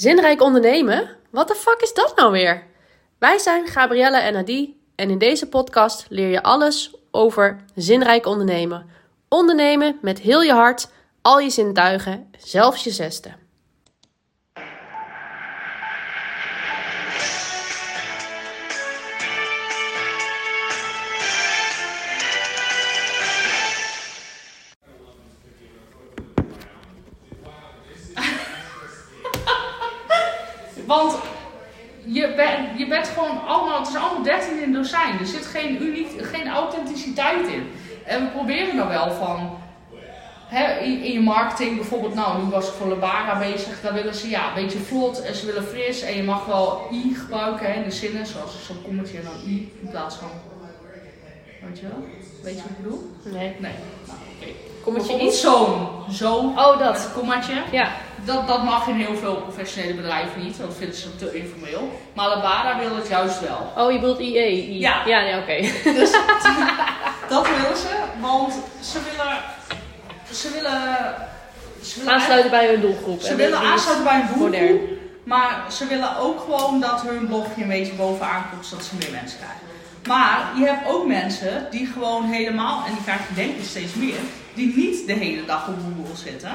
Zinrijk ondernemen? Wat de fuck is dat nou weer? Wij zijn Gabrielle en Adi en in deze podcast leer je alles over zinrijk ondernemen. Ondernemen met heel je hart, al je zintuigen, zelfs je zesde. 13 in dozijn. Er zit geen, uniek, geen authenticiteit in. En we proberen dan wel van, hè, in, je marketing bijvoorbeeld, nou nu was ik voor Labara bezig, dan willen ze ja, een beetje vlot en ze willen fris. En je mag wel i gebruiken hè, in de zinnen, zoals zo'n kommetje en dan i in plaats van, weet je wel? Weet je wat ik bedoel? Nee. Nee, nou oké. Kommetje iets? zo'n, zo, Oh, dat. een kommaatje. Ja. Dat, dat mag in heel veel professionele bedrijven niet, dat vinden ze te informeel. Maar Labara wil het juist wel. Oh, je bedoelt IE? I. Ja. Ja, nee, oké. Dus dat willen ze, want ze willen. Ze willen. Ze willen, Aansluiten bij hun doelgroep. Ze En willen aansluiten bij een doelgroep. Modern. Maar ze willen ook gewoon dat hun blogje een beetje bovenaan komt, zodat ze meer mensen krijgen. Maar je hebt ook mensen die gewoon helemaal, en die krijg je denk ik steeds meer, die niet de hele dag op Google zitten.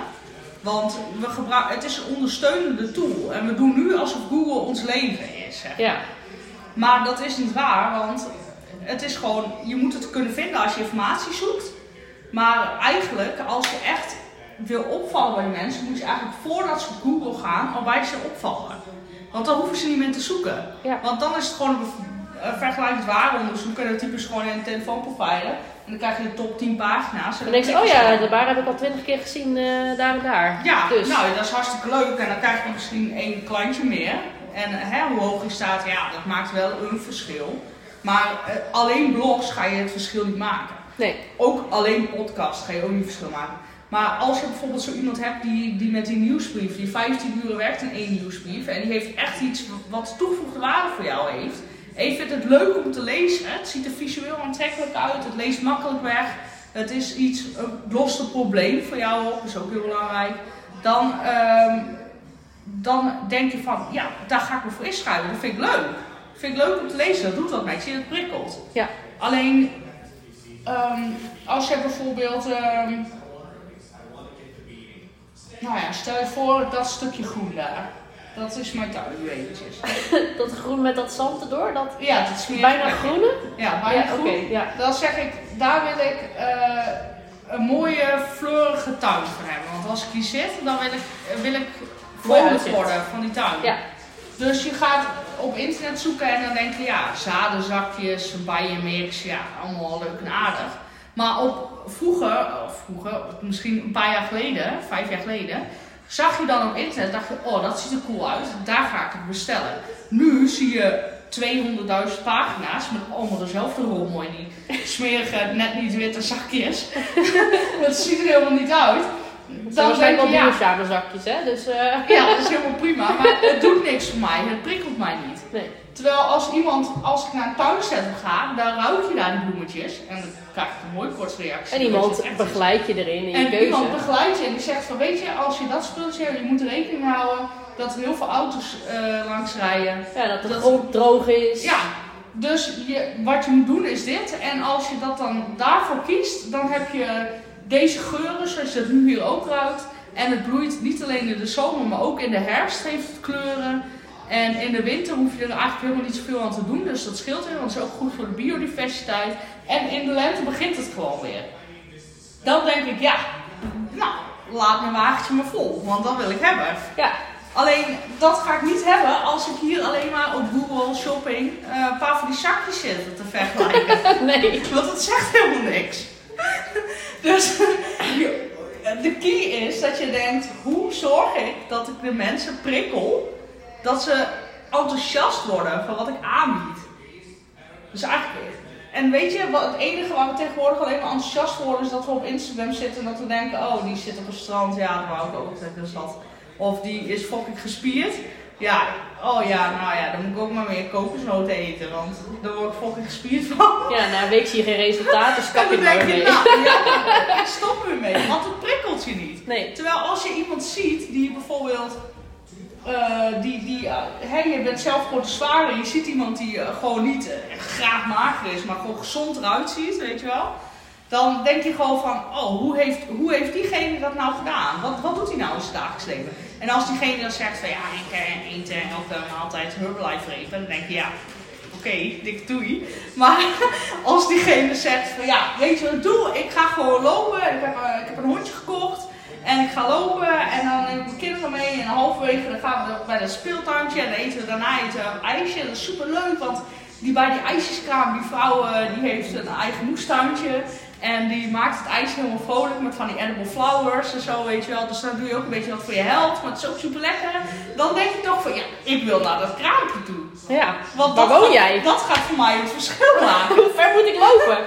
Want we gebruiken, het is een ondersteunende tool. En we doen nu alsof Google ons leven is. Ja. Maar dat is niet waar, want het is gewoon, je moet het kunnen vinden als je informatie zoekt. Maar eigenlijk, als je echt wil opvallen bij mensen, moet je eigenlijk voordat ze op Google gaan al bij ze opvallen. Want dan hoeven ze niet meer te zoeken. Ja. Want dan is het gewoon een bev- een vergelijkend waaronderzoek en dan typen ze gewoon in een telefoonprofiler. En dan krijg je de top 10 pagina's. Dan denk je, oh ja, de bar heb ik al twintig keer gezien eh, daar en daar. Ja, Dus. nou dat is hartstikke leuk en dan krijg je misschien één klantje meer. En hè, hoe hoog je staat, ja, dat maakt wel een verschil. Maar eh, alleen blogs ga je het verschil niet maken. Nee. Ook alleen podcast ga je ook niet verschil maken. Maar als je bijvoorbeeld zo iemand hebt die, die met die nieuwsbrief, die 15 uur werkt in één nieuwsbrief. En die heeft echt iets wat toegevoegde waarde voor jou heeft. Je vindt het leuk om te lezen. Het ziet er visueel aantrekkelijk uit. Het leest makkelijk weg. Het is iets, een probleem voor jou op. Dat is ook heel belangrijk. Dan, ehm, dan denk je van, ja, daar ga ik me voor inschrijven. Dat vind ik leuk. Dat vind ik leuk om te lezen. Dat doet wat met je. Dat prikkelt. Ja. Alleen, ehm, als je bijvoorbeeld, ehm, nou ja, stel je voor dat stukje groen daar. Dat is mijn tuin, eventjes. Dat groen met dat zand erdoor, dat Ja, dat is bijna groene? Ja, bijna Ja, groen. ja. Dan zeg ik, daar wil ik eh, een mooie fleurige tuin voor hebben. Want als ik hier zit, dan wil ik, wil ik vrolijk worden van die tuin. Ja. Dus je gaat op internet zoeken en dan denk je, ja, zadenzakjes, bijenmix, ja, allemaal leuk en aardig. Maar op vroeger, of vroeger, misschien een paar jaar geleden, vijf jaar geleden, zag je dan op internet, dacht je, oh, dat ziet er cool uit, daar ga ik het bestellen. Nu zie je 200.000 pagina's met allemaal dezelfde rommel in die smerige, net niet witte zakjes. dat ziet er helemaal niet uit. Dat Dan zijn wel duurzame zakjes, hè? Dus, eh, ja, dat is helemaal prima, maar het doet niks voor mij, het prikkelt mij niet. nee. Terwijl als iemand, als ik naar een tuincentrum ga, dan ruik je daar die bloemetjes en dan krijg ik een mooi korte reactie. En iemand het begeleidt je erin in je En keuze. iemand begeleidt je en die zegt van weet je, als je dat spulletje hebt, je moet rekening houden dat er heel veel auto's eh, langs rijden. ja, dat de dat- grond droog is. Ja, dus je, wat je moet doen is dit. En als je dat dan daarvoor kiest, dan heb je deze geuren zoals je dat nu hier ook ruikt. En het bloeit niet alleen in de zomer, maar ook in de herfst heeft het kleuren. En in de winter hoef je er eigenlijk helemaal niet zoveel aan te doen. Dus dat scheelt weer, want het is ook goed voor de biodiversiteit. En in de lente begint het gewoon weer. Dan denk ik, ja, nou, laat mijn wagentje maar vol. Want dat wil ik hebben. Ja. Alleen dat ga ik niet hebben als ik hier alleen maar op Google Shopping eh, een paar van die zakjes zit te vergelijken. Nee. Want dat zegt helemaal niks. Dus de key is dat je denkt, hoe zorg ik dat ik de mensen prikkel dat ze enthousiast worden van wat ik aanbied. Dus eigenlijk, en weet je, wat, het enige waar we tegenwoordig alleen maar enthousiast voor worden is dat we op Instagram zitten en dat we denken, oh die zit op een strand, ja dat wou ik ook de stad. Of die is fucking gespierd. Ja, oh ja, nou ja, dan moet ik ook maar meer kokosnoten eten, want daar word ik fucking gespierd van. Ja, na een week zie je geen resultaat, dus kap je, mee. nou, ja, ik stop ermee, want het prikkelt je niet. Nee. Terwijl als je iemand ziet die bijvoorbeeld eh, die, die, eh, hè, je bent zelf gewoon te zwaar je ziet iemand die eh, gewoon niet graag mager is, maar gewoon gezond eruit ziet, weet je wel. Dan denk je gewoon van, oh, hoe heeft, hoe heeft diegene dat nou gedaan? Wat, wat doet hij nou in zijn dagelijks leven? En als diegene dan zegt van, ja, ik eet elke maaltijd Herbalife even, dan denk je, ja, oké, okay, dik doei. Maar als diegene zegt van, ja, weet je wat ik doe? Ik ga gewoon lopen, ik heb, ik heb een hondje gekocht. En ik ga lopen en dan neem ik mijn kinderen mee en halverwege dan gaan we bij dat speeltuintje en dan eten we daarna eten ijsje. Dat is super leuk, want die bij die ijsjeskraam, die vrouw die heeft een eigen moestuintje. En die maakt het ijs helemaal vrolijk met van die edible flowers en zo, weet je wel. Dus dan doe je ook een beetje wat voor je held, maar het is ook super lekker. Dan denk je toch van, ja, ik wil naar dat kraampje toe. Ja, Want waar woon jij? Dat gaat voor mij het verschil maken. Hoe ver moet ik lopen?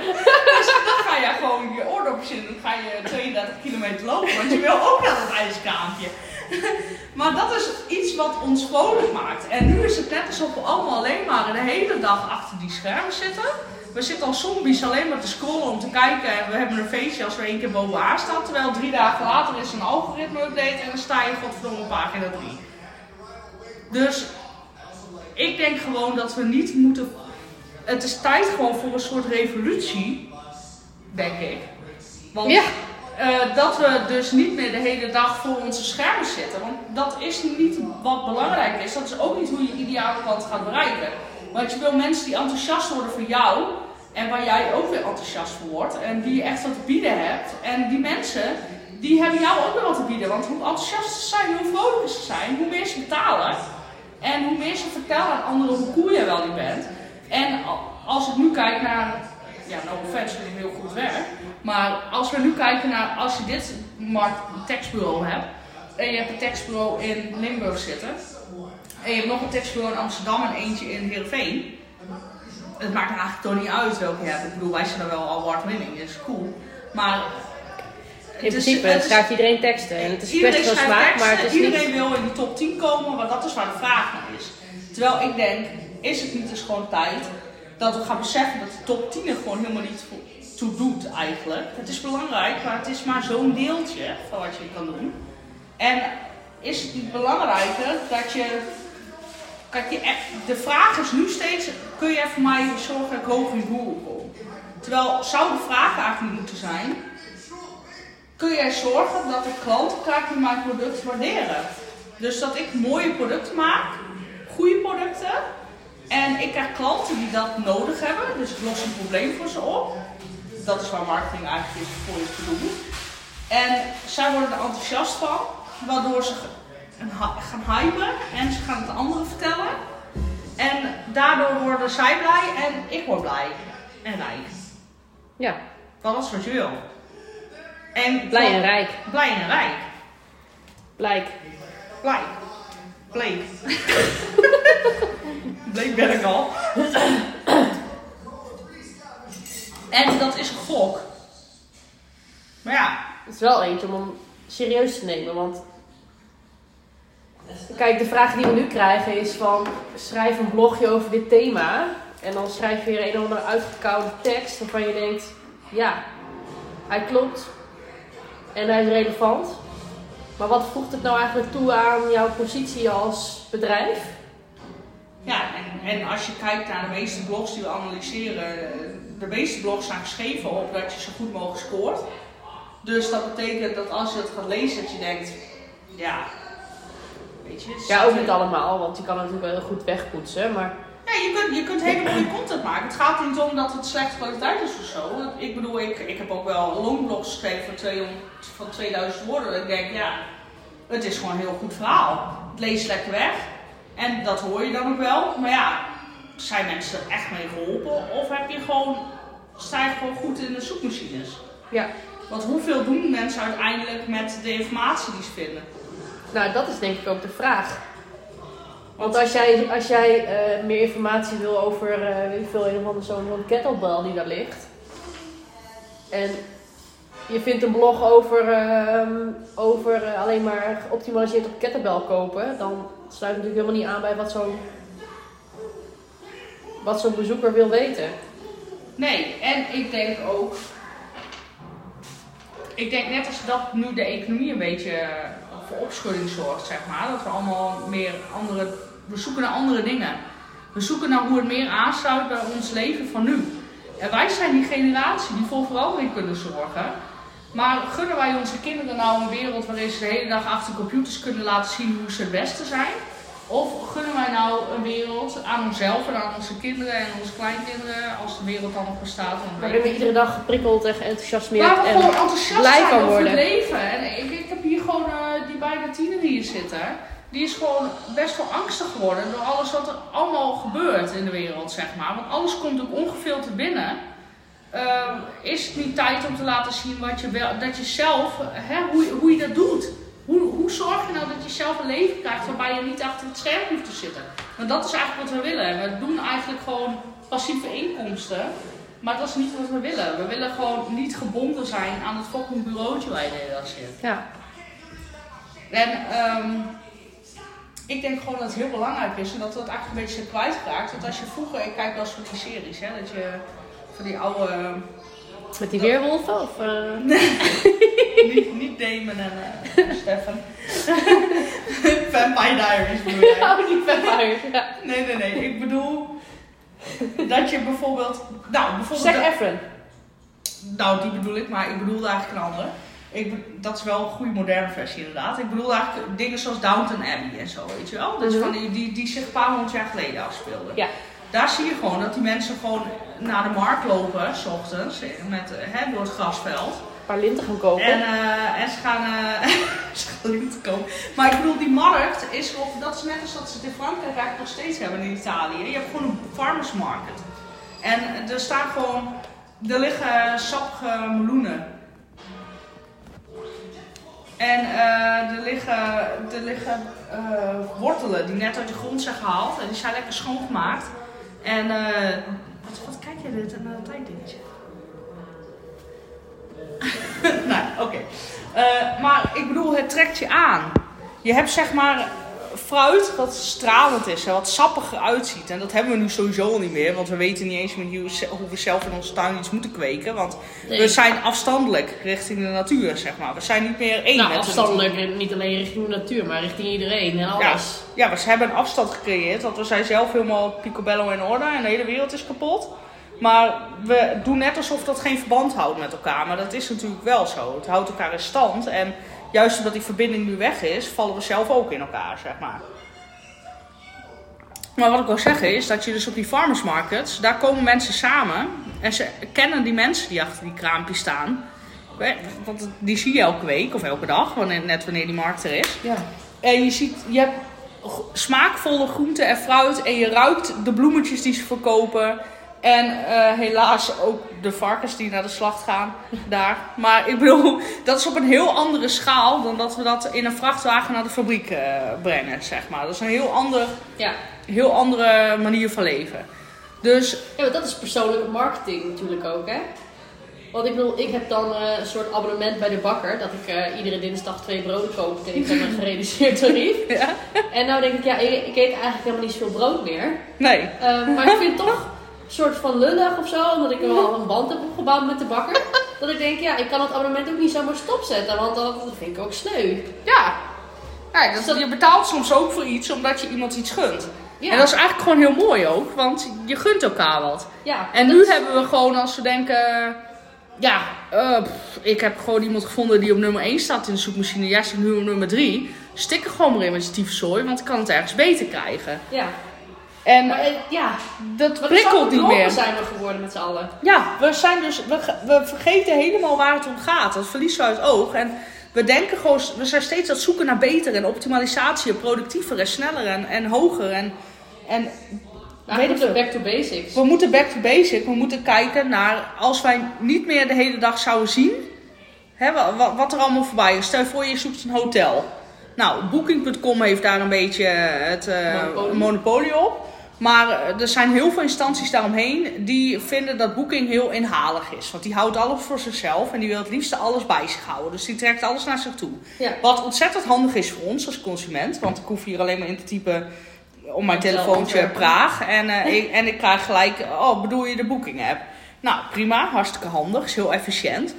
Dus dan ga je gewoon je oordopjes in, dan ga je 32 kilometer lopen, want je wil ook naar dat ijskraampje. Maar dat is iets wat ons vrolijk maakt. En nu is het net alsof we allemaal alleen maar de hele dag achter die schermen zitten. We zitten als zombies alleen maar te scrollen om te kijken. En we hebben een feestje als we één keer bovenaan staan. Terwijl drie dagen later is een algoritme update en dan sta je godverdomme op pagina 3. Dus ik denk gewoon dat we niet moeten. Het is tijd gewoon voor een soort revolutie, denk ik. Want Ja. eh, dat we dus niet meer de hele dag voor onze schermen zitten. Want dat is niet wat belangrijk is. Dat is ook niet hoe je ideale klant gaat bereiken. Want je wil mensen die enthousiast worden voor jou. En waar jij ook weer enthousiast voor wordt. En die je echt wat te bieden hebt. En die mensen, die hebben jou ook weer wat te bieden. Want hoe enthousiast ze zijn, hoe vrolijker ze zijn, hoe meer ze betalen. En hoe meer ze vertellen aan anderen hoe cool jij wel niet bent. En als ik nu kijk naar, ja, no offense, vind heel goed werk. Maar als we nu kijken naar, als je dit markt, tekstbureau hebt. En je hebt een tekstbureau in Limburg zitten. En je hebt nog een tekstbureau in Amsterdam en eentje in Heerenveen. Het maakt eigenlijk toch niet uit welke je hebt. Ik bedoel, wij zijn er wel award winning, dat is cool. Maar In is- principe het schrijft iedereen teksten. En het is een Iedereen kwestie van schrijft smaak, teksten, maar het is iedereen niet... wil in die top 10 komen, maar dat is waar de vraag naar is. Terwijl ik denk, is het niet dus gewoon tijd dat we gaan beseffen dat de top 10 er gewoon helemaal niet toe doet eigenlijk. Het is belangrijk, maar het is maar zo'n deeltje van wat je kan doen. En is het niet belangrijker dat je... Kijk, je, echt- de vraag is nu steeds, kun jij voor mij zorgen dat ik hoog in Google kom? Terwijl zou de vraag eigenlijk moeten zijn, kun jij zorgen dat de klanten krijgen die mijn product waarderen. Dus dat ik mooie producten maak, goede producten. En ik krijg klanten die dat nodig hebben. Dus ik los een probleem voor ze op. Dat is waar marketing eigenlijk is voor is bedoeld. En zij worden er enthousiast van. Waardoor ze gaan hypen en ze gaan het anderen vertellen. En daardoor worden zij blij en ik word blij. En rijk. Ja, dat is wat je wil. En blij en rijk. Blij en rijk. Blijk. Blij. Bleek. Bleek ben ik al. en dat is gok. Maar ja, Het is wel eentje om hem serieus te nemen, want... Kijk, de vraag die we nu krijgen is van... Schrijf een blogje over dit thema. En dan schrijf je weer een of andere uitgekoude tekst waarvan je denkt... Ja, hij klopt. En hij is relevant. Maar wat voegt het nou eigenlijk toe aan jouw positie als bedrijf? ja en, en als je kijkt naar de meeste blogs die we analyseren, eh, de meeste blogs zijn geschreven op dat je zo goed mogelijk scoort. Dus dat betekent dat als je het gaat lezen, dat je denkt, ja, weet je. Ja, ook niet allemaal, want je kan het natuurlijk wel heel goed wegpoetsen. Maar Ja, je kunt, je kunt hele mooie content maken. Het gaat niet om dat het slechte kwaliteit is of zo. Ik bedoel, ik, ik heb ook wel longblogs geschreven van, 200, van 2000 woorden. Ik denk, ja, het is gewoon een heel goed verhaal. Het leest lekker weg. En dat hoor je dan ook wel. Maar ja, zijn mensen er echt mee geholpen? Of heb je gewoon, sta je gewoon goed in de zoekmachines? ja, Want hoeveel doen mensen uiteindelijk met de informatie die ze vinden? nou dat is denk ik ook de vraag. Want als jij, als jij eh, meer informatie wil over, eh weet ik veel, een of andere zo'n kettlebell die daar ligt. En je vindt een blog over, ehm, over eh, alleen maar geoptimaliseerd op kettlebell kopen. Dan sluit het natuurlijk helemaal niet aan bij wat zo'n wat zo'n bezoeker wil weten. Nee, en ik denk ook. Ik denk net als dat nu de economie een beetje. Voor opschudding zorgt, zeg maar. Dat we allemaal meer andere, we zoeken naar andere dingen. We zoeken naar hoe het meer aansluit bij ons leven van nu. En wij zijn die generatie die voor verandering kunnen zorgen. Maar gunnen wij onze kinderen nou een wereld waarin ze de hele dag achter computers kunnen laten zien hoe ze het beste zijn? Of gunnen wij nou een wereld aan onszelf en aan onze kinderen en onze kleinkinderen, als de wereld dan nog bestaat? Waarin we iedere dag geprikkeld en geenthousiasmeerd Waar we en gewoon enthousiast blij zijn over worden. het leven. En ik, ik heb hier gewoon eh, die beide tiener die hier zitten. Die is gewoon best wel angstig geworden door alles wat er allemaal gebeurt in de wereld, zeg maar. Want alles komt ook ongefilterd binnen. Ehm, is het niet tijd om te laten zien wat je wel, dat je zelf, hè, hoe, je- hoe je dat doet? Hoe, hoe zorg je nou dat je zelf een leven krijgt waarbij je niet achter het scherm hoeft te zitten? Want dat is eigenlijk wat we willen. We doen eigenlijk gewoon passieve inkomsten. Maar dat is niet wat we willen. We willen gewoon niet gebonden zijn aan het fucking bureautje waar je de hele dag zit. Ja. En ehm, ik denk gewoon dat het heel belangrijk is en dat dat eigenlijk een beetje zijn kwijtgeraakt. Want als je vroeger, ik kijk wel eens van die series, hè, dat je van die oude, Met die weerwolven? Of, eh, niet, niet Damon en eh, Stefan. Vampire Diaries bedoel jij? Oh, die vampires. Ja. Nee, nee, nee. Ik bedoel dat je bijvoorbeeld, nou bijvoorbeeld, Zac Efron. nou die bedoel ik, maar ik bedoelde eigenlijk een andere. Ik, dat is wel een goede moderne versie inderdaad. Ik bedoel eigenlijk dingen zoals Downton Abbey en zo, weet je wel. Dus van die, die, die zich een paar honderd jaar geleden afspeelden. Ja. Daar zie je gewoon dat die mensen gewoon naar de markt lopen, s ochtends, met, eh, hè, door het grasveld. Een paar linten gaan kopen. En, eh, en ze gaan, ze gaan niet komen. Maar ik bedoel, die markt is, of, dat is net als dat ze het in Frankrijk eigenlijk nog steeds hebben in Italië. Je hebt gewoon een farmers market. En er staan gewoon, er liggen sappige meloenen. Liggen, er liggen eh, wortelen die net uit de grond zijn gehaald. En die zijn lekker schoongemaakt. En eh, wat, wat kijk je dit naar een tijddingetje? nou, oké. Eh, maar ik bedoel, het trekt je aan. Je hebt zeg maar fruit wat stralend is en wat sappiger uitziet. En dat hebben we nu sowieso al niet meer, want we weten niet eens meer hoe we zelf in onze tuin iets moeten kweken. Want Nee. we zijn afstandelijk richting de natuur, zeg maar. We zijn niet meer één nou, met de afstandelijk, en niet alleen richting de natuur, maar richting iedereen en Ja, alles. ja, we hebben een afstand gecreëerd, want we zijn zelf helemaal picobello in orde en de hele wereld is kapot. Maar we doen net alsof dat geen verband houdt met elkaar. Maar dat is natuurlijk wel zo. Het houdt elkaar in stand. En juist omdat die verbinding nu weg is, vallen we zelf ook in elkaar, zeg maar. Maar wat ik wil zeggen is dat je dus op die farmers markets, daar komen mensen samen. En ze kennen die mensen die achter die kraampjes staan. Want die zie je elke week of elke dag, wanneer, net wanneer die markt er is. Ja. En je ziet, je hebt smaakvolle groenten en fruit. En je ruikt de bloemetjes die ze verkopen. En eh, helaas ook de varkens die naar de slacht gaan daar. Maar ik bedoel, dat is op een heel andere schaal dan dat we dat in een vrachtwagen naar de fabriek eh, brengen, zeg maar. Dat is een heel, ander, Ja. heel andere manier van leven. Dus ja, maar dat is persoonlijke marketing natuurlijk ook, hè? Want ik bedoel, ik heb dan eh, een soort abonnement bij de bakker. Dat ik iedere dinsdag twee broden koop tegen een gereduceerd tarief. ja, En nou denk ik, ja, ik, ik eet eigenlijk helemaal niet zoveel brood meer. nee. Maar ik vind toch soort van lullig of zo, omdat ik wel een band heb opgebouwd met de bakker. Dat ik denk, ja, ik kan het abonnement ook niet zomaar stopzetten, want dat, vind ik ook sneu. Ja. ja dat, je betaalt soms ook voor iets omdat je iemand iets gunt. Ja. En dat is eigenlijk gewoon heel mooi ook, want je gunt elkaar wat. Ja, En nu is- hebben we gewoon als we denken, ja, pff, ik heb gewoon iemand gevonden die op nummer 1 staat in de zoekmachine. Jij staat nu op nummer 3. Stik er gewoon maar in met je tyfuszooi, want ik kan het ergens beter krijgen. Ja, En maar eh, ja, dat wat prikkelt niet meer. zijn we geworden met z'n allen. Ja, we, zijn dus, we, we vergeten helemaal waar het om gaat. Dat verliezen we uit het oog. En we denken gewoon, we zijn steeds aan het zoeken naar beter en optimalisatie, en productiever en sneller en, en hoger. En, en we moeten back to basics. We moeten back to basic. We moeten kijken naar als wij niet meer de hele dag zouden zien. Hè, wa- wa- wat er allemaal voorbij is. Stel je voor je zoekt een hotel. Nou, Booking.com heeft daar een beetje het eh, Monopolie. monopolie op. Maar eh, er zijn heel veel instanties daaromheen die vinden dat Booking heel inhalig is. Want die houdt alles voor zichzelf en die wil het liefst alles bij zich houden. Dus die trekt alles naar zich toe. Ja. Wat ontzettend handig is voor ons als consument. Want ik hoef hier alleen maar in te typen op mijn telefoontje. Praag. En, eh, ik, en ik krijg gelijk, oh bedoel je de Booking app? Nou prima, hartstikke handig, is heel efficiënt.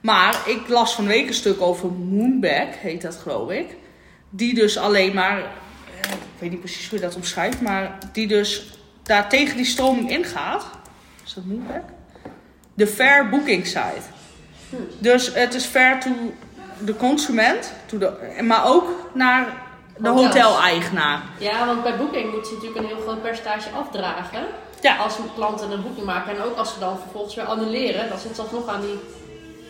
Maar ik las van week een stuk over Moonbag, heet dat geloof ik. Die dus alleen maar, eh, ik weet niet precies hoe je dat omschrijft, maar die dus daar tegen die stroming ingaat. Is dat moeilijk? De fair booking site. Dus het is fair to de consument, to de, maar ook naar de hoteleigenaar. Ja, want bij Booking moet je natuurlijk een heel groot percentage afdragen. Ja. Als klanten een boeking maken. En ook als ze dan vervolgens weer annuleren, dan zit zelfs nog aan die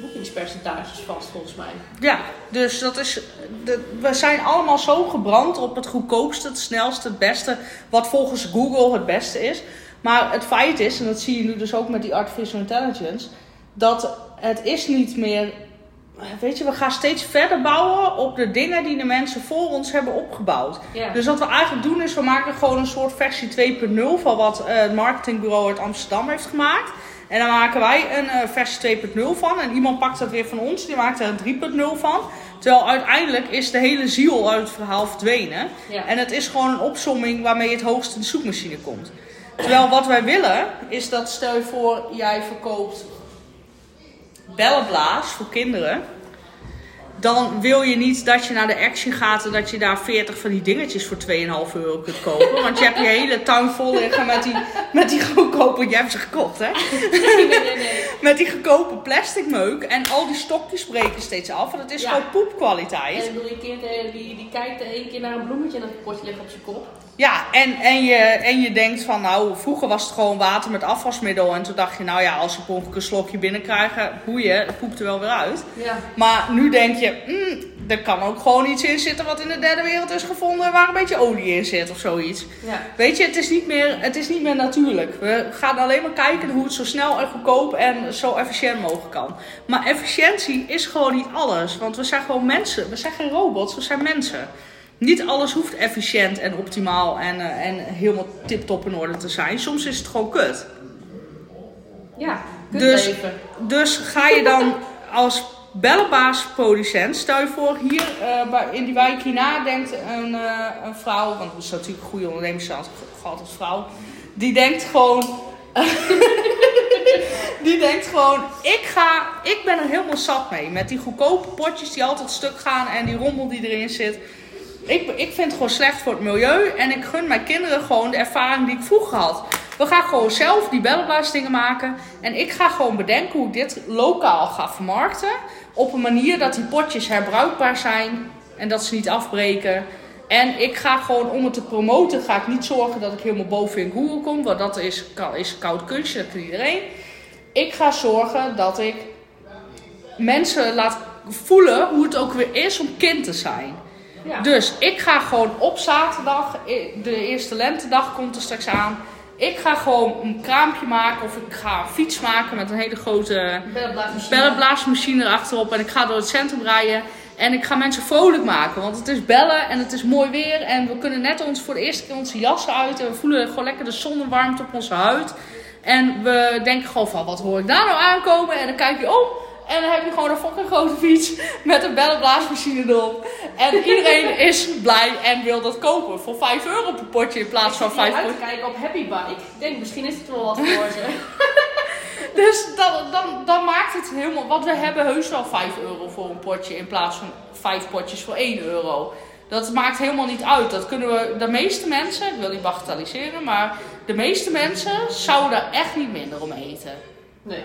boekingspercentages vast volgens mij. Ja, dus dat is. De, we zijn allemaal zo gebrand op het goedkoopste, het snelste, het beste. Wat volgens Google het beste is. Maar het feit is, en dat zie je nu dus ook met die artificial intelligence, dat het is niet meer. Weet je, we gaan steeds verder bouwen op de dingen die de mensen voor ons hebben opgebouwd. Ja. Dus wat we eigenlijk doen is, we maken gewoon een soort versie 2.0 van wat eh, het marketingbureau uit Amsterdam heeft gemaakt. En dan maken wij een eh, versie 2.0 van. En iemand pakt dat weer van ons, die maakt er een 3.0 van. Terwijl uiteindelijk is de hele ziel uit het verhaal verdwenen. Ja. En het is gewoon een opsomming waarmee je het hoogst in de zoekmachine komt. Terwijl wat wij willen, is dat stel je voor, jij verkoopt bellenblaas voor kinderen. Dan wil je niet dat je naar de Action gaat en dat je daar 40 van die dingetjes voor 2,5 euro kunt kopen. Want je hebt je hele tuin vol liggen met die, met die goedkope, jij hebt ze gekocht hè? Nee, nee, nee. Met die goedkope plastic meuk en al die stokjes breken steeds af. Want het is Ja. gewoon poepkwaliteit. En ik bedoel, je kind eh, die, die kijkt één keer naar een bloemetje en dat potje ligt op zijn kop. Ja, en, en, je, en je denkt van, nou, vroeger was het gewoon water met afwasmiddel. En toen dacht je, nou ja, als ze ongeluk een slokje binnenkrijgen, boeien, het poept er wel weer uit. Ja. Maar nu denk je, mm, er kan ook gewoon iets in zitten wat in de derde wereld is gevonden, waar een beetje olie in zit of zoiets. Ja. Weet je, het is, niet meer, het is niet meer natuurlijk. We gaan alleen maar kijken hoe het zo snel en goedkoop en zo efficiënt mogelijk kan. Maar efficiëntie is gewoon niet alles, want we zijn gewoon mensen. We zijn geen robots, we zijn mensen. Niet alles hoeft efficiënt en optimaal en, eh, en helemaal tip-top in orde te zijn. Soms is het gewoon kut. Ja, kut Dus- leven. Dus ga je dan als bellenbaas-producent, stel je voor hier eh, in die wijk hierna denkt een, eh, een vrouw, want het is natuurlijk een goede ondernemers gehad als vrouw, die denkt gewoon, die denkt gewoon, ik ga, ik ben er helemaal zat mee met die goedkope potjes die altijd stuk gaan en die rommel die erin zit. Ik, ik vind het gewoon slecht voor het milieu en ik gun mijn kinderen gewoon de ervaring die ik vroeger had. We gaan gewoon zelf die bellenblaasdingen maken. En ik ga gewoon bedenken hoe ik dit lokaal ga vermarkten. Op een manier dat die potjes herbruikbaar zijn en dat ze niet afbreken. En ik ga gewoon om het te promoten, ga ik niet zorgen dat ik helemaal boven in Google kom. Want dat is, is koud kunstje, dat kan iedereen. Ik ga zorgen dat ik mensen laat voelen hoe het ook weer is om kind te zijn. Ja. Dus ik ga gewoon op zaterdag, de eerste lentedag komt er straks aan. Ik ga gewoon een kraampje maken of ik ga een fiets maken met een hele grote Bellenblaasmachine. erachterop. En ik ga door het centrum rijden. En ik ga mensen vrolijk maken. Want het is bellen en het is mooi weer. En we kunnen net ons voor de eerste keer onze jassen uit. En we voelen gewoon lekker de zonnewarmte op onze huid. En we denken gewoon van, wat hoor ik daar nou aankomen? En dan kijk je op. En dan heb je gewoon een fucking grote fiets met een bellenblaasmachine erop. En iedereen is blij en wil dat kopen. Voor 5 euro per potje in plaats van 5 uit potje. te kijken op Happy Bike. Ik denk, misschien is het wel wat voor ze. Dus dan, dan, dan maakt het helemaal. Want we hebben heus wel 5 euro voor een potje in plaats van 5 potjes voor 1 euro. Dat maakt helemaal niet uit. Dat kunnen we, de meeste mensen, ik wil niet bagatelliseren, maar de meeste mensen zouden daar echt niet minder om eten. Nee.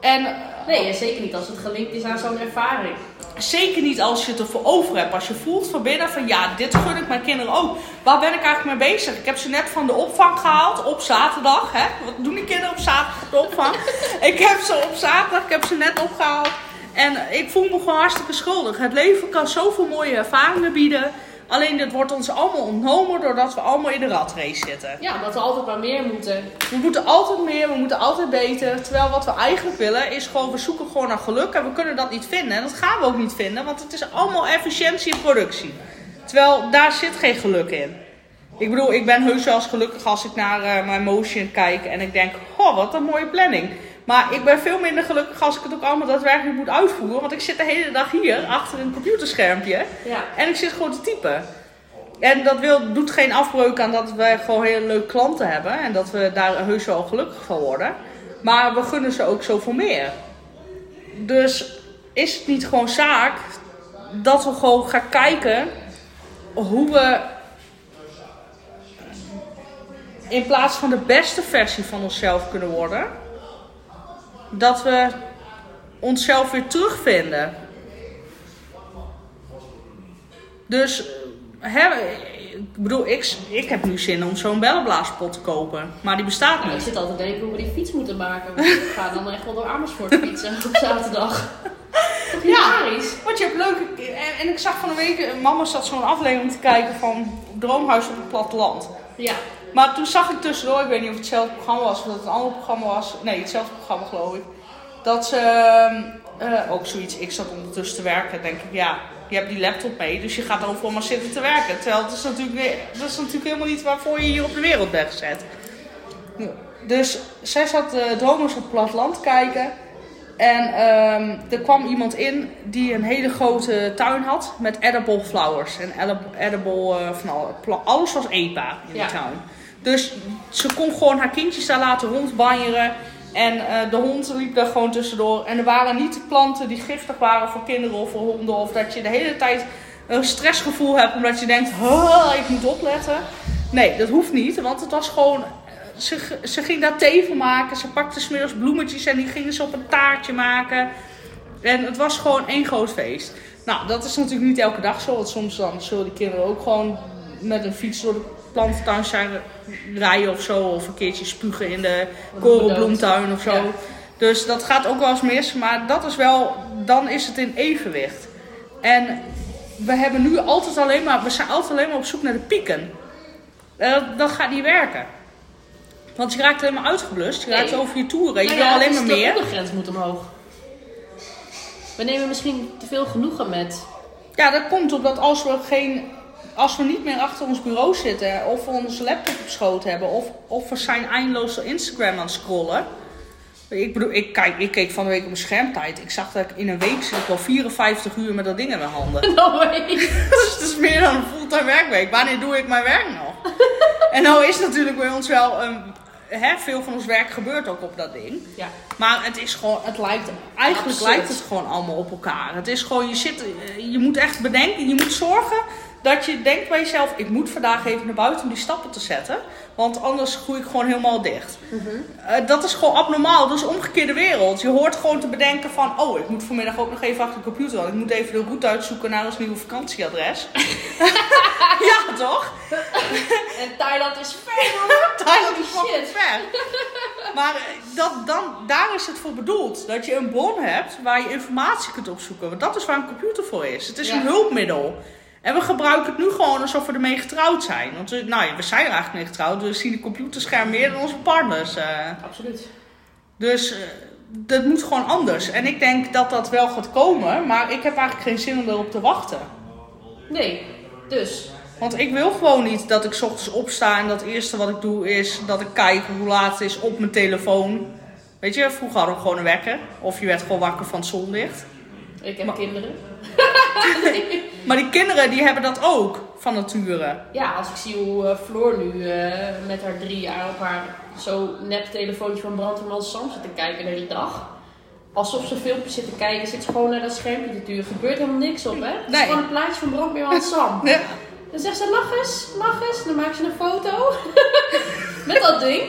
En Nee, en zeker niet als het gelinkt is aan zo'n ervaring. zeker niet als je het ervoor over hebt. Als je voelt van binnen van ja, dit gun ik mijn kinderen ook. Waar ben ik eigenlijk mee bezig? Ik heb ze net van de opvang gehaald op zaterdag. Hè? Wat doen die kinderen op zaterdag de opvang? ik heb ze op zaterdag, ik heb ze net opgehaald. En ik voel me gewoon hartstikke schuldig. Het leven kan zoveel mooie ervaringen bieden. Alleen dit wordt ons allemaal ontnomen doordat we allemaal in de ratrace zitten. Ja, dat we altijd maar meer moeten. We moeten altijd meer, we moeten altijd beter. Terwijl wat we eigenlijk willen is gewoon, we zoeken gewoon naar geluk. En we kunnen dat niet vinden. En dat gaan we ook niet vinden, want het is allemaal efficiëntie en productie. Terwijl daar zit geen geluk in. Ik bedoel, ik ben heus wel eens gelukkig als ik naar eh, mijn motion kijk en ik denk, oh wat een mooie planning. Maar ik ben veel minder gelukkig als ik het ook allemaal daadwerkelijk moet uitvoeren. Want ik zit de hele dag hier achter een computerschermpje. Ja. En ik zit gewoon te typen. En dat wil, doet geen afbreuk aan dat we gewoon hele leuke klanten hebben. En dat we daar heus wel gelukkig van worden. Maar we gunnen ze ook zoveel meer. Dus is het niet gewoon zaak dat we gewoon gaan kijken hoe we in plaats van de beste versie van onszelf kunnen worden, dat we onszelf weer terugvinden. Dus hè, ik bedoel, ik, ik heb nu zin om zo'n bellenblaaspot te kopen, maar die bestaat Nou, ik niet. zit altijd te denken hoe we die fiets moeten maken. Want ik ga dan echt wel door Amersfoort fietsen op zaterdag. Toch Ja. Want je hebt leuke. En, en ik zag van een week, mama zat zo'n aflevering te kijken van Droomhuis op het platteland. Ja. Maar toen zag ik tussendoor, ik weet niet of het hetzelfde programma was of dat het een ander programma was. Nee, hetzelfde programma geloof ik. Dat ze eh, ook zoiets, ik zat ondertussen te werken, denk ik, ja, je hebt die laptop mee, dus je gaat overal maar zitten te werken. Terwijl het is natuurlijk, dat is natuurlijk helemaal niet waarvoor je hier op de wereld bent gezet. Dus zij zat uh, Dromers op het platteland te kijken. En ehm, er kwam iemand in die een hele grote tuin had met edible flowers. En edible, edible eh, van alle, pla- alles was eetbaar in Ja. de tuin. Dus ze kon gewoon haar kindjes daar laten rondbanjeren. En eh, de hond liep daar gewoon tussendoor. En er waren niet planten die giftig waren voor kinderen of voor honden. Of dat je de hele tijd een stressgevoel hebt omdat je denkt, "Oh, ik moet opletten. Nee, dat hoeft niet, want het was gewoon... eh, Ze, ze ging daar thee van maken. Ze pakte smiddags bloemetjes en die gingen ze op een taartje maken. En het was gewoon één groot feest. Nou, dat is natuurlijk niet elke dag zo. Want soms dan zullen die kinderen ook gewoon met een fiets door de plantentuin zijn rijden of zo. Of een keertje spugen in de korenbloemtuin of zo. Ja. Dus dat gaat ook wel eens mis. Maar dat is wel, dan is het in evenwicht. En we hebben nu altijd alleen maar, we zijn altijd alleen maar op zoek naar de pieken. En dat, dat gaat niet werken. Want je raakt alleen maar uitgeblust. Je raakt Nee. over je toeren. Je Nou wil alleen het maar is de meer. ondergrens moet omhoog. We nemen misschien te veel genoegen met. Ja, dat komt omdat als we, geen, als we niet meer achter ons bureau zitten, of we onze laptop op schoot hebben, of, of we zijn eindeloos door Instagram aan het scrollen. Ik bedoel, ik, kijk, ik keek van de week op mijn schermtijd. Ik zag dat ik in een week zit ik wel 54 uur met dat ding in mijn handen. No way. dus het is meer dan een fulltime werkweek. Wanneer doe ik mijn werk nog? en nou is natuurlijk bij ons wel, een, hè, veel van ons werk gebeurt ook op dat ding. Ja. Maar het is gewoon, het lijkt, eigenlijk lijkt het gewoon allemaal op elkaar. Het is gewoon, je zit, eh, je moet echt bedenken, je moet zorgen dat je denkt bij jezelf, ik moet vandaag even naar buiten om die stappen te zetten. Want anders groei ik gewoon helemaal dicht. Eh, dat is gewoon abnormaal, dat is omgekeerde wereld. Je hoort gewoon te bedenken van, oh, ik moet vanmiddag ook nog even achter de computer. Want ik moet even de route uitzoeken naar ons nieuwe vakantieadres. ja, toch? En Thailand is ver, hoor. Thailand is fucking shit. ver. Maar eh, dat, dan, daar is het voor bedoeld. Dat je een bron hebt waar je informatie kunt opzoeken. Want dat is waar een computer voor is. Het is Ja. een hulpmiddel. En we gebruiken het nu gewoon alsof we ermee getrouwd zijn. Want we, nou ja, we zijn er eigenlijk mee getrouwd. We zien de computerscherm meer dan onze partners. eh. Absoluut. Dus eh, dat moet gewoon anders. En ik denk dat dat wel gaat komen. Maar ik heb eigenlijk geen zin om erop te wachten. Nee. Dus. Want ik wil gewoon niet dat ik 's ochtends opsta en dat het eerste wat ik doe is dat ik kijk hoe laat het is op mijn telefoon. Weet je, vroeger hadden we gewoon een wekker. Of je werd gewoon wakker van het zonlicht. Ik heb Maar- kinderen. Maar die kinderen die hebben dat ook van nature. Ja, als ik zie hoe eh, Floor nu eh, met haar drie jaar op haar zo nep telefoontje van Brandweerman Sam zit te kijken de hele dag. Alsof ze filmpjes zit te kijken, zit ze gewoon naar dat schermpje te duwen. Er gebeurt helemaal niks op, hè? Het is gewoon een plaatje van Brandweerman Sam. Ja. Dan zegt ze, lach eens, lach eens. Dan maakt ze een foto. Met dat ding.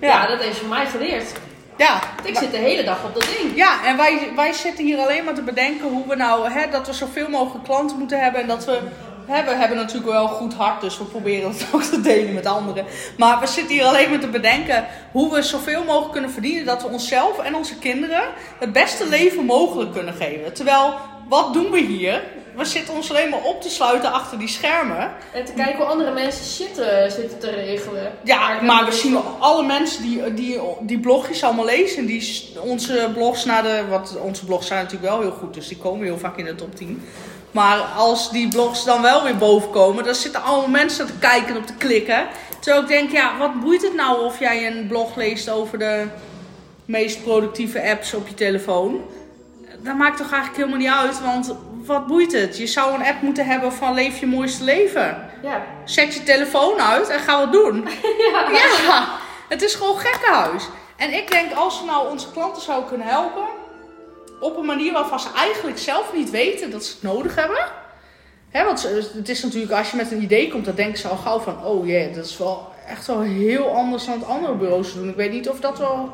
Ja, dat heeft ze mij geleerd. Ja. Ik zit de hele dag op dat ding. Ja, en wij, wij zitten hier alleen maar te bedenken hoe we nou, hè, dat we zoveel mogelijk klanten moeten hebben. En dat we, hè, we hebben natuurlijk wel een goed hart, dus we proberen het ook te delen met anderen. Maar we zitten hier alleen maar te bedenken hoe we zoveel mogelijk kunnen verdienen. Dat we onszelf en onze kinderen het beste leven mogelijk kunnen geven. Terwijl, wat doen we hier? We zitten ons alleen maar op te sluiten achter die schermen. En te kijken hoe andere mensen shit eh, zitten te regelen. Ja, maar we niks zien alle mensen die, die, die blogjes allemaal lezen. Die onze blogs naar de. Wat, onze blogs zijn natuurlijk wel heel goed, dus die komen heel vaak in de top 10. Maar als die blogs dan wel weer boven komen, dan zitten allemaal mensen te kijken en op te klikken. Terwijl ik denk, ja, wat boeit het nou of jij een blog leest over de meest productieve apps op je telefoon? Dat maakt toch eigenlijk helemaal niet uit, want wat boeit het? Je zou een app moeten hebben van leef je mooiste leven. Ja. Zet je telefoon uit en ga wat doen. ja. Ja, het is gewoon gekkenhuis. En ik denk, als we nou onze klanten zouden kunnen helpen... op een manier waarvan ze eigenlijk zelf niet weten dat ze het nodig hebben... Hè, want het is natuurlijk, als je met een idee komt, dan denken ze al gauw van, oh jee, dat is wel echt wel heel anders dan het andere bureaus doen. Ik weet niet of dat wel,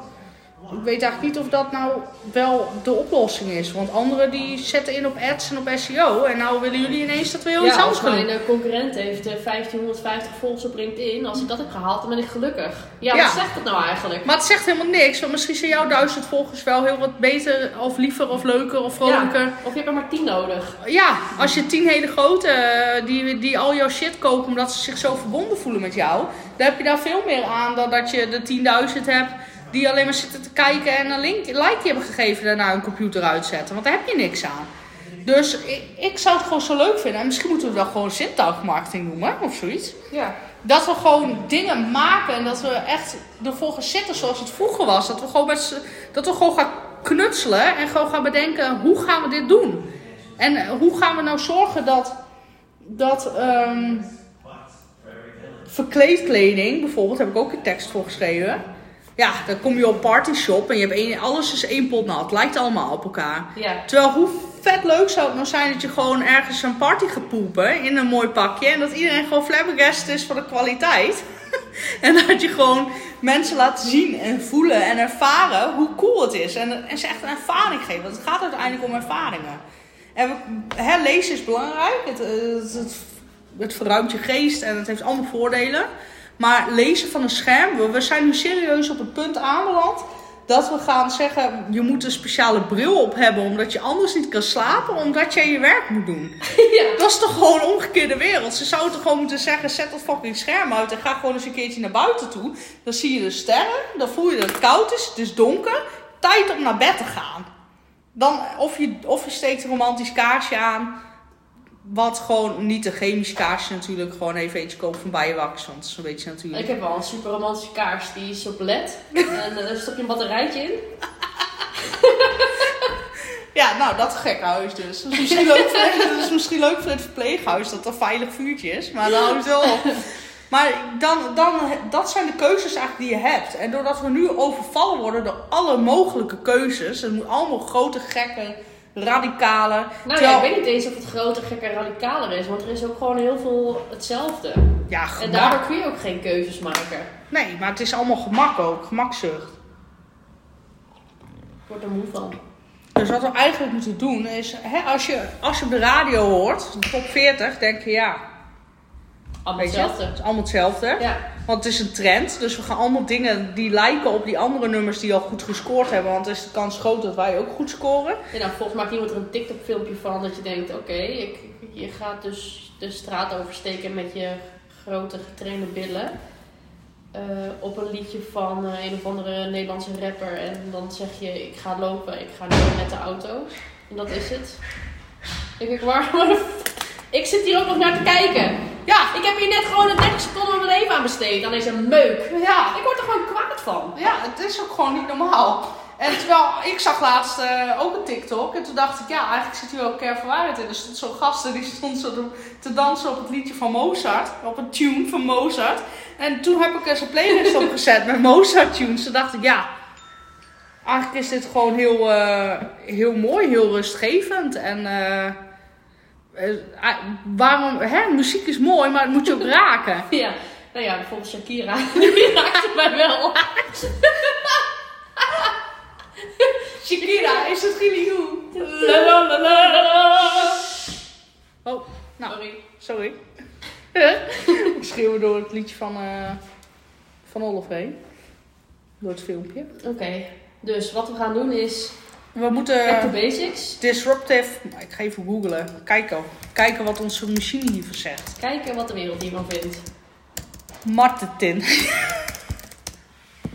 ik weet eigenlijk niet of dat nou wel de oplossing is. Want anderen die zetten in op ads en op SEO en nou willen jullie ineens dat we heel iets Ja, anders doen. mijn eh, concurrent heeft eh, 1550 volgers op LinkedIn. Als ik dat heb gehaald, dan ben ik gelukkig. Ja, Ja. wat zegt dat nou eigenlijk? Maar het zegt helemaal niks, want misschien zijn jouw duizend volgers wel heel wat beter of liever of leuker of vrolijker. Ja, of je hebt er maar 10 nodig. Ja, als je tien hele grote eh, die, die al jouw shit kopen omdat ze zich zo verbonden voelen met jou, dan heb je daar veel meer aan dan dat je de 10.000 hebt die alleen maar zitten te kijken en een link, like hebben gegeven en daarna hun computer uitzetten. Want daar heb je niks aan. Dus ik, ik zou het gewoon zo leuk vinden. En misschien moeten we het wel gewoon zintuigmarketing noemen of zoiets. Ja. Dat we gewoon dingen maken en dat we echt ervoor gaan zitten zoals het vroeger was. Dat we gewoon, met dat we gewoon gaan knutselen en gewoon gaan bedenken hoe gaan we dit doen. En eh, hoe gaan we nou zorgen dat, dat ehm, verkleedkleding bijvoorbeeld, heb ik ook een tekst voor geschreven. Ja, dan kom je op party shop en je hebt één, alles is één pot nat. Lijkt allemaal op elkaar. Ja. Terwijl hoe vet leuk zou het nou zijn dat je gewoon ergens een party gaat poepen in een mooi pakje. En dat iedereen gewoon flabbergast is van de kwaliteit. en dat je gewoon mensen laat zien en voelen en ervaren hoe cool het is. En, en ze echt een ervaring geven. Want het gaat uiteindelijk om ervaringen. En hè, lezen is belangrijk. Het, het, het, het verruimt je geest en het heeft allemaal voordelen. Maar lezen van een scherm, we, we zijn nu serieus op het punt aanbeland dat we gaan zeggen, je moet een speciale bril op hebben omdat je anders niet kan slapen, omdat jij je werk moet doen. ja. Dat is toch gewoon een omgekeerde wereld. Ze zouden toch gewoon moeten zeggen, zet dat fucking scherm uit en ga gewoon eens een keertje naar buiten toe. Dan zie je de sterren, dan voel je dat het koud is, het is donker, tijd om naar bed te gaan. Dan, of, je, of je steekt een romantisch kaarsje aan, wat gewoon niet een chemisch kaarsje natuurlijk, gewoon even eentje kopen van Bijenwax, want is een beetje natuurlijk... Ik heb wel een super romantische kaars, die is op LED. en eh, daar stop je een batterijtje in. Ja, nou, dat gekhuis dus. Dat is misschien leuk voor, dat is misschien leuk voor het verpleeghuis, dat er veilig vuurtje is. Maar dan houdt het wel op. Maar dan, dan, dat zijn de keuzes eigenlijk die je hebt. En doordat we nu overvallen worden door alle mogelijke keuzes. Het moet allemaal grote, gekke, radicale. Nou ja, ik weet niet eens of het groter, gekker, radicaler is. Want er is ook gewoon heel veel hetzelfde. Ja, En gemak. daardoor kun je ook geen keuzes maken. Nee, maar het is allemaal gemak ook. Gemakzucht. Ik word er moe van. Dus wat we eigenlijk moeten doen is, hè, als, je, als je op de radio hoort, de top 40, denk je ja, Allemaal hetzelfde. het is allemaal hetzelfde. Ja. Want het is een trend, dus we gaan allemaal dingen die lijken op die andere nummers die al goed gescoord hebben. Want is de kans groot dat wij ook goed scoren. En dan volgens maakt iemand er een TikTok filmpje van dat je denkt, oké, ik je gaat dus de straat oversteken met je grote getrainde billen. eh, op een liedje van eh, een of andere Nederlandse rapper. En dan zeg je, ik ga lopen, ik ga nu met de auto. En dat is het. Ik denk, waar, waar de f- Ik zit hier ook nog naar te kijken. Ja, Ik heb hier net gewoon een 30 seconden van mijn leven aan besteed aan deze meuk. ja, Ik word er gewoon kwaad van. ja, het is ook gewoon niet normaal. En terwijl, ik zag laatst eh, ook een TikTok en toen dacht ik, ja, eigenlijk zit hier wel kern van waarheid in. Er stond zo'n gasten die stond zo te- dansen op het liedje van Mozart, op een tune van Mozart. En toen heb ik eens een playlist opgezet met Mozart tunes. Toen dacht ik, ja, eigenlijk is dit gewoon heel, eh, heel mooi, heel rustgevend. En eh, waarom, hè, muziek is mooi, maar het moet je ook raken. Ja, nou ja, bijvoorbeeld Shakira. Die raakte mij wel. Shakira, is het you? La, la, la. Oh, nou, Sorry. sorry. ik schreeuwen door het liedje van, eh van Olaf heen. Door het filmpje. Oké, dus wat we gaan doen is We back to moeten basics. disruptive... nou, Ik ga even googlen. Kijken. Kijken wat onze machine hiervoor zegt. Kijken wat de wereld hiervan vindt. Martetin.